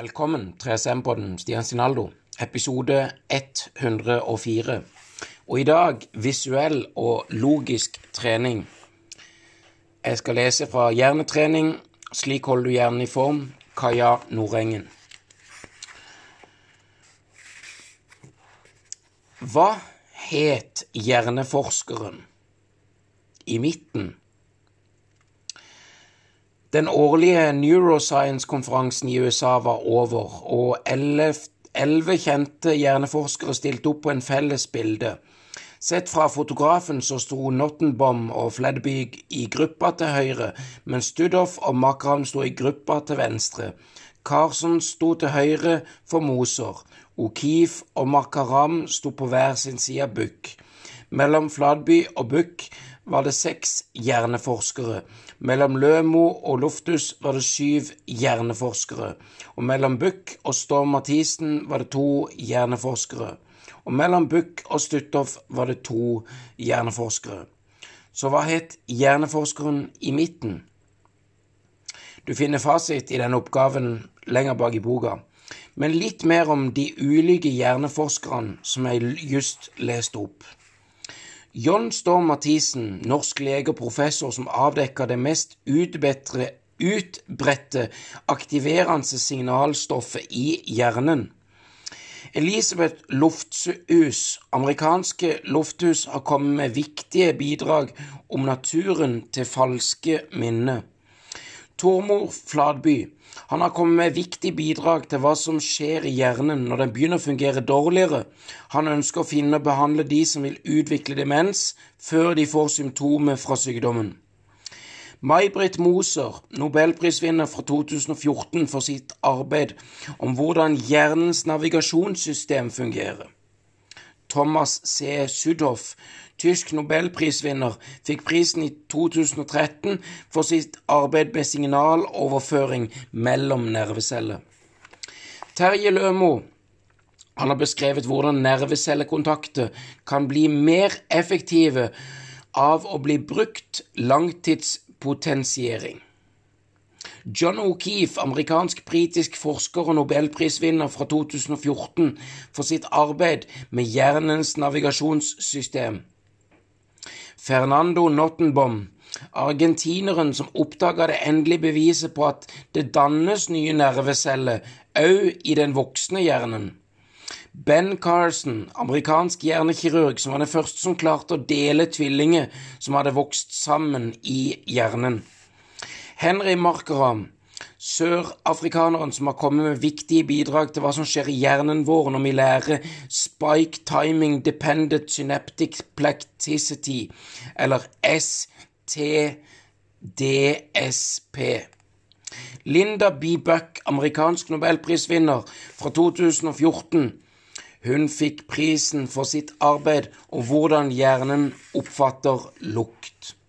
Velkommen 3SM-podden, Stian Sinaldo, episode 104. Og i dag visuell og logisk trening. Jeg skal lese fra Hjernetrening. Slik holder du hjernen i form. Kaja Nordengen. Hva het hjerneforskeren i midten? Den årlige Neuroscience-konferansen i USA var over, og elleve kjente hjerneforskere stilte opp på en felles bilde. Sett fra fotografen så sto Nottenbom og Fledby i gruppa til høyre, mens Studoff og Makram sto i gruppa til venstre. Carson sto til høyre for Moser. O'Keefe og Makaram sto på hver sin side av Buck. Mellom Fladby og Buck var det seks hjerneforskere. Mellom Lømo og Loftus var det syv hjerneforskere. Og mellom Buch og Storm Mathisen var det to hjerneforskere. Og mellom Buch og Stutthoff var det to hjerneforskere. Så hva het hjerneforskeren i midten? Du finner fasit i denne oppgaven lenger bak i boka. Men litt mer om de ulike hjerneforskerne som jeg just leste opp. John Storm Mathisen, norsk lege og professor som avdekka det mest utbredte aktiverende signalstoffet i hjernen. Elisabeth Lofthus, amerikanske Lofthus, har kommet med viktige bidrag om naturen til falske minner. Tormor Fladby, han har kommet med viktige bidrag til hva som skjer i hjernen når den begynner å fungere dårligere. Han ønsker å finne og behandle de som vil utvikle demens, før de får symptomer fra sykdommen. May-Britt Moser, nobelprisvinner fra 2014 for sitt arbeid om hvordan hjernens navigasjonssystem fungerer. Thomas C. Sudhoff, tysk nobelprisvinner, fikk prisen i 2013 for sitt arbeid med signaloverføring mellom nerveceller. Terje Lømo han har beskrevet hvordan nervecellekontakter kan bli mer effektive av å bli brukt langtidspotensiering. John O'Keefe, amerikansk-britisk forsker og nobelprisvinner fra 2014 for sitt arbeid med hjernens navigasjonssystem. Fernando Nottenbom, argentineren som oppdaga det endelige beviset på at det dannes nye nerveceller òg i den voksne hjernen. Ben Carson, amerikansk hjernekirurg, som var den første som klarte å dele tvillinger som hadde vokst sammen i hjernen. Henry Markram, sørafrikaneren som har kommet med viktige bidrag til hva som skjer i hjernen vår når vi lærer spike timing dependent synaptic plasticity, eller STDSP. Linda B. Buck, amerikansk nobelprisvinner fra 2014. Hun fikk prisen for sitt arbeid om hvordan hjernen oppfatter lukt.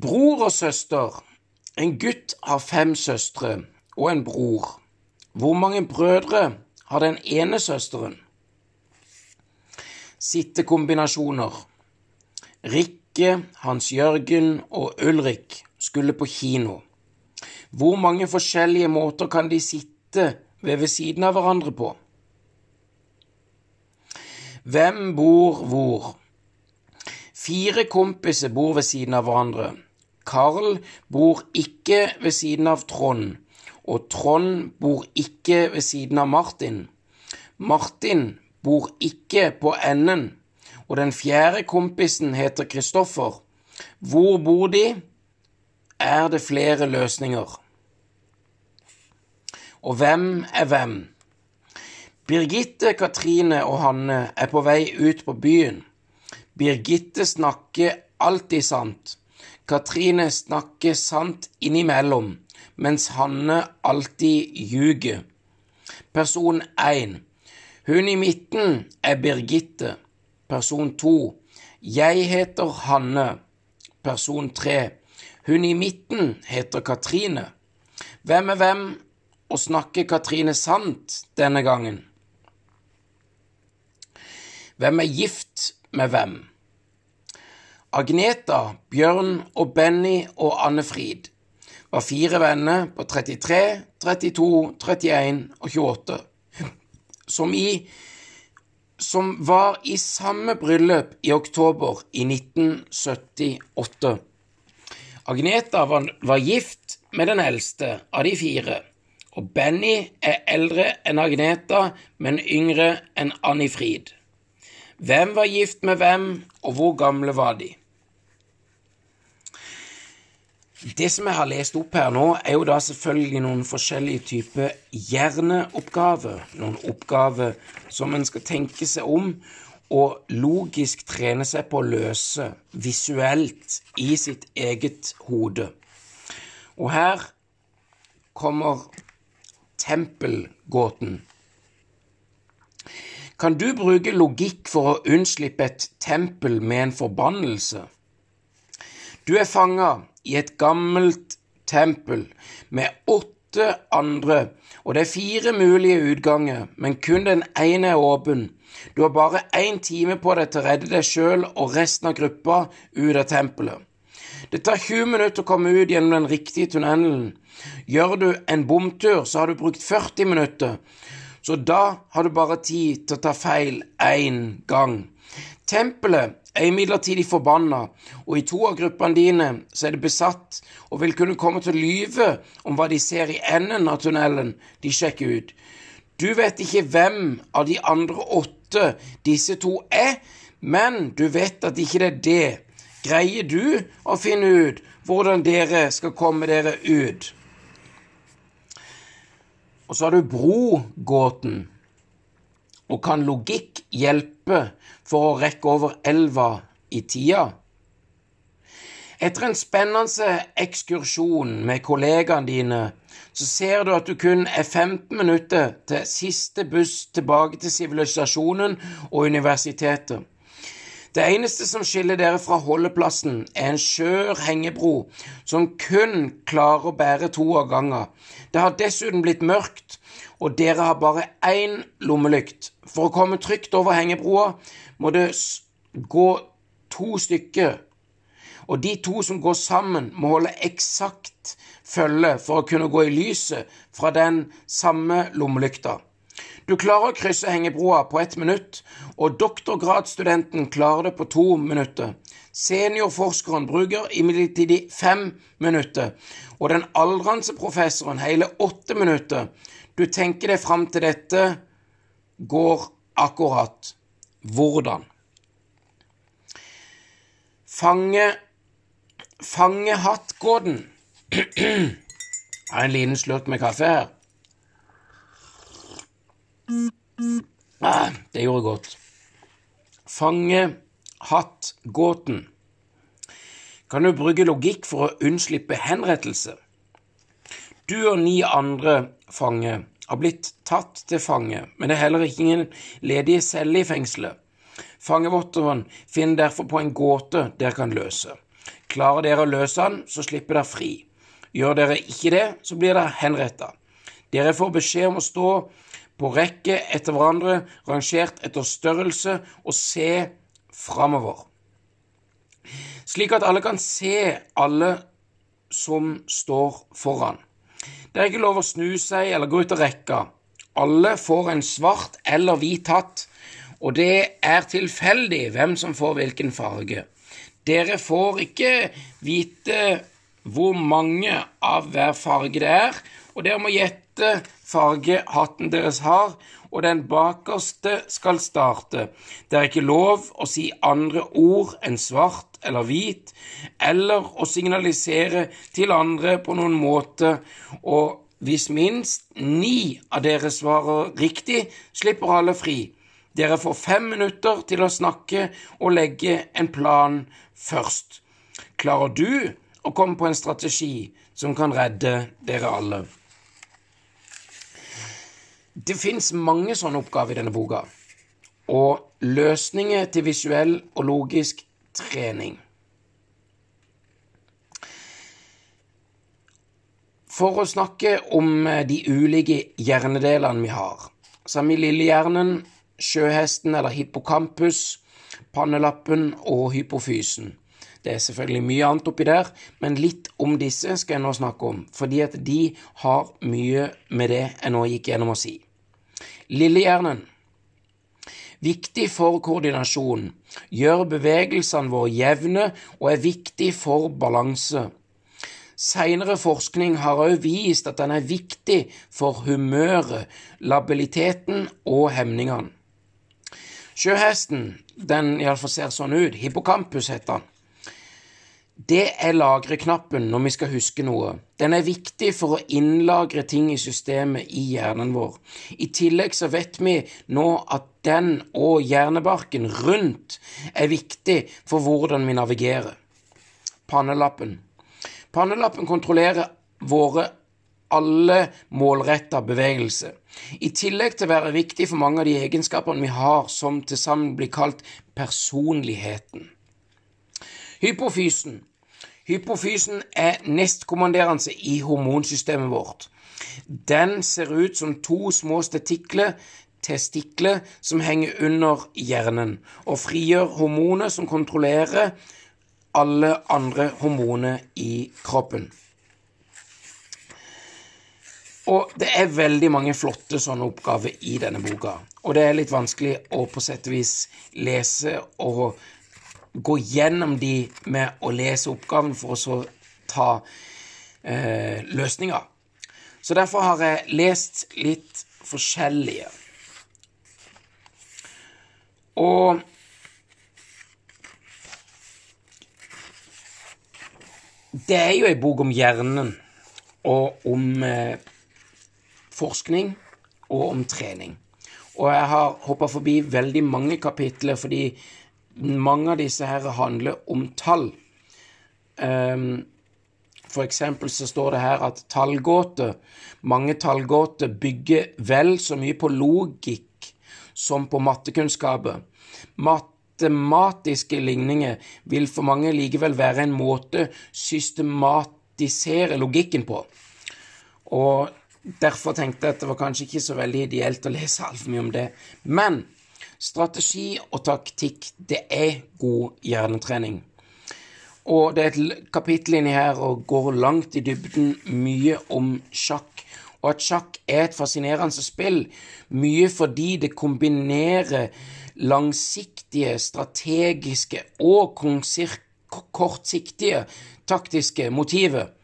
Bror og søster. En gutt har fem søstre og en bror. Hvor mange brødre har den ene søsteren? Sittekombinasjoner. Rikke, Hans Jørgen og Ulrik skulle på kino. Hvor mange forskjellige måter kan de sitte ved ved siden av hverandre på? Hvem bor hvor? Fire kompiser bor ved siden av hverandre. Carl bor ikke ved siden av Trond, og Trond bor ikke ved siden av Martin. Martin bor ikke på enden, og den fjerde kompisen heter Kristoffer. Hvor bor de? Er det flere løsninger? Og hvem er hvem? Birgitte, Katrine og Hanne er på vei ut på byen. Birgitte snakker alltid sant. Katrine snakker sant innimellom, mens Hanne alltid ljuger. Person 1. Hun i midten er Birgitte. Person 2. Jeg heter Hanne. Person 3. Hun i midten heter Katrine. Hvem er hvem, og snakker Katrine sant denne gangen? Hvem er gift med hvem? Agneta, Bjørn og Benny og Anne Frid. var fire venner på 33, 32, 31 og 28, som, i, som var i samme bryllup i oktober i 1978. Agneta var, var gift med den eldste av de fire, og Benny er eldre enn Agneta, men yngre enn Anni Frid. Hvem var gift med hvem, og hvor gamle var de? Det som jeg har lest opp her nå, er jo da selvfølgelig noen forskjellige typer hjerneoppgaver. Noen oppgaver som en skal tenke seg om og logisk trene seg på å løse visuelt i sitt eget hode. Og her kommer tempelgåten. Kan du bruke logikk for å unnslippe et tempel med en forbannelse? Du er fanga i et gammelt tempel med åtte andre, og det er fire mulige utganger, men kun den ene er åpen. Du har bare én time på deg til å redde deg sjøl og resten av gruppa ut av tempelet. Det tar 20 minutter å komme ut gjennom den riktige tunnelen. Gjør du en bomtur, så har du brukt 40 minutter. Så da har du bare tid til å ta feil én gang. Tempelet er imidlertid forbanna, og i to av gruppene dine så er det besatt og vil kunne komme til å lyve om hva de ser i enden av tunnelen de sjekker ut. Du vet ikke hvem av de andre åtte disse to er, men du vet at ikke det er det Greier du å finne ut hvordan dere skal komme dere ut? Og så har du brogåten. Og kan logikk hjelpe for å rekke over elva i tida? Etter en spennende ekskursjon med kollegaene dine, så ser du at du kun er 15 minutter til siste buss tilbake til sivilisasjonen og universitetet. Det eneste som skiller dere fra holdeplassen, er en skjør hengebro som kun klarer å bære to av gangen. Det har dessuten blitt mørkt, og dere har bare én lommelykt. For å komme trygt over hengebroa må det gå to stykker, og de to som går sammen, må holde eksakt følge for å kunne gå i lyset fra den samme lommelykta. Du klarer å krysse hengebroa på ett minutt, og doktorgradsstudenten klarer det på to minutter. Seniorforskeren bruker imidlertid fem minutter, og den aldrende professoren hele åtte minutter. Du tenker deg fram til dette går akkurat. Hvordan? Fange Fangehattgåten. Jeg har en liten slurk med kaffe her. Det gjorde godt. Fange hatt-gåten. Kan du bruke logikk for å unnslippe henrettelse? Du og ni andre fange har blitt tatt til fange, men det er heller ikke ingen ledige celler i fengselet. Fangevotteren finner derfor på en gåte dere kan løse. Klarer dere å løse den, så slipper dere fri. Gjør dere ikke det, så blir dere henretta. Dere får beskjed om å stå på rekke etter hverandre, rangert etter størrelse, og se framover. Slik at alle kan se alle som står foran. Det er ikke lov å snu seg eller gå ut av rekka. Alle får en svart eller hvit hatt, og det er tilfeldig hvem som får hvilken farge. Dere får ikke vite hvor mange av hver farge det er, og dere må gjette farge hatten deres har, og den bakerste skal starte. Det er ikke lov å si andre ord enn svart eller hvit, eller å signalisere til andre på noen måte, og hvis minst ni av dere svarer riktig, slipper alle fri. Dere får fem minutter til å snakke og legge en plan først. Klarer du å komme på en strategi som kan redde dere alle? Det fins mange sånne oppgaver i denne boka, og løsninger til visuell og logisk trening. For å snakke om de ulike hjernedelene vi har, så har vi lillehjernen, sjøhesten eller hippocampus, pannelappen og hypofysen. Det er selvfølgelig mye annet oppi der, men litt om disse skal jeg nå snakke om, fordi at de har mye med det jeg nå gikk gjennom å si. Lillehjernen. Viktig for koordinasjon, gjør bevegelsene våre jevne og er viktig for balanse. Seinere forskning har òg vist at den er viktig for humøret, labiliteten og hemningene. Sjøhesten, den iallfall ser sånn ut, hippocampus heter den. Det er lagreknappen når vi skal huske noe. Den er viktig for å innlagre ting i systemet i hjernen vår. I tillegg så vet vi nå at den og hjernebarken rundt er viktig for hvordan vi navigerer. Pannelappen. Pannelappen kontrollerer våre alle målretta bevegelser. I tillegg til å være viktig for mange av de egenskapene vi har som til sammen blir kalt personligheten. Hypofysen. Hypofysen er nestkommanderende i hormonsystemet vårt. Den ser ut som to små stetikler, testikler som henger under hjernen, og frigjør hormoner som kontrollerer alle andre hormoner i kroppen. Og det er veldig mange flotte sånne oppgaver i denne boka. Og det er litt vanskelig å på sett og vis lese og gå gjennom de med å lese oppgaven for å så ta eh, løsninger. Så derfor har jeg lest litt forskjellige. Og det er jo ei bok om hjernen og om eh, forskning og om trening. Og jeg har hoppa forbi veldig mange kapitler fordi mange av disse her handler om tall. Um, for eksempel så står det her at tallgåter, mange tallgåter bygger vel så mye på logikk som på mattekunnskaper. Matematiske ligninger vil for mange likevel være en måte systematisere logikken på. Og Derfor tenkte jeg at det var kanskje ikke så veldig ideelt å lese altfor mye om det. Men strategi og taktikk, det er god hjernetrening. Og det er et kapittel inni her og går langt i dybden mye om sjakk. Og at sjakk er et fascinerende spill, mye fordi det kombinerer langsiktige, strategiske og kortsiktige taktiske motiver.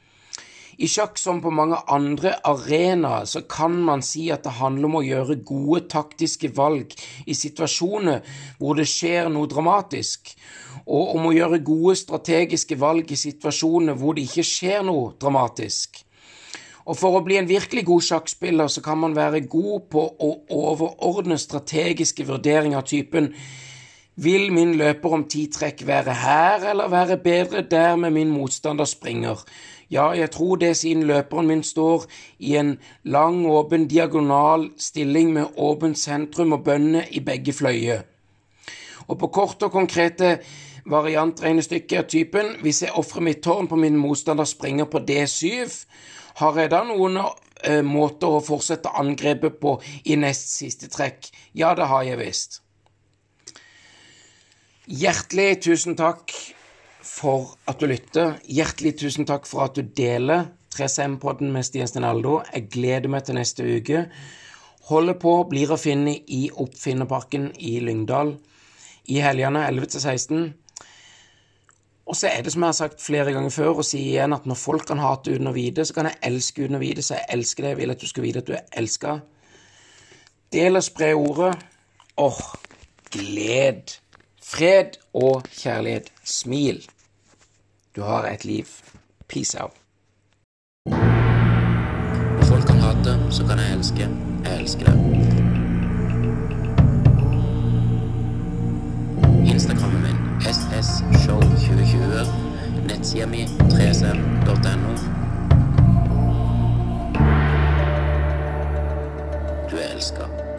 I sjakk som på mange andre arenaer så kan man si at det handler om å gjøre gode taktiske valg i situasjoner hvor det skjer noe dramatisk, og om å gjøre gode strategiske valg i situasjoner hvor det ikke skjer noe dramatisk. Og for å bli en virkelig god sjakkspiller så kan man være god på å overordne strategiske vurderinger av typen vil min løper om ti trekk være her eller være bedre der med min motstander springer? Ja, jeg tror det siden løperen min står i en lang, åpen diagonal stilling med åpent sentrum og bønner i begge fløyer. Og på korte og konkrete variantregnestykker av typen hvis jeg ofrer mitt tårn på min motstander springer på D7, har jeg da noen eh, måter å fortsette angrepet på i nest siste trekk? Ja, det har jeg visst. Hjertelig tusen takk for at du lytter. Hjertelig tusen takk for at du deler 3CM-podden med Stian Stenaldo. Jeg gleder meg til neste uke. Holder på, blir å finne i Oppfinnerparken i Lyngdal i helgene 11 16. Og så er det som jeg har sagt flere ganger før, og sier igjen at når folk kan hate uten å vite, så kan jeg elske uten å vite, så jeg elsker det. Jeg vil at du skal vite at du er elska. Del og spre ordet. Åh, gled. Fred og kjærlighet. Smil. Du har et liv. Peace out. Folk kan hate, så kan jeg elske. Jeg elsker det. Instagrammen min ssshow2020. Nettsida mi 3cm.no. Du er elska.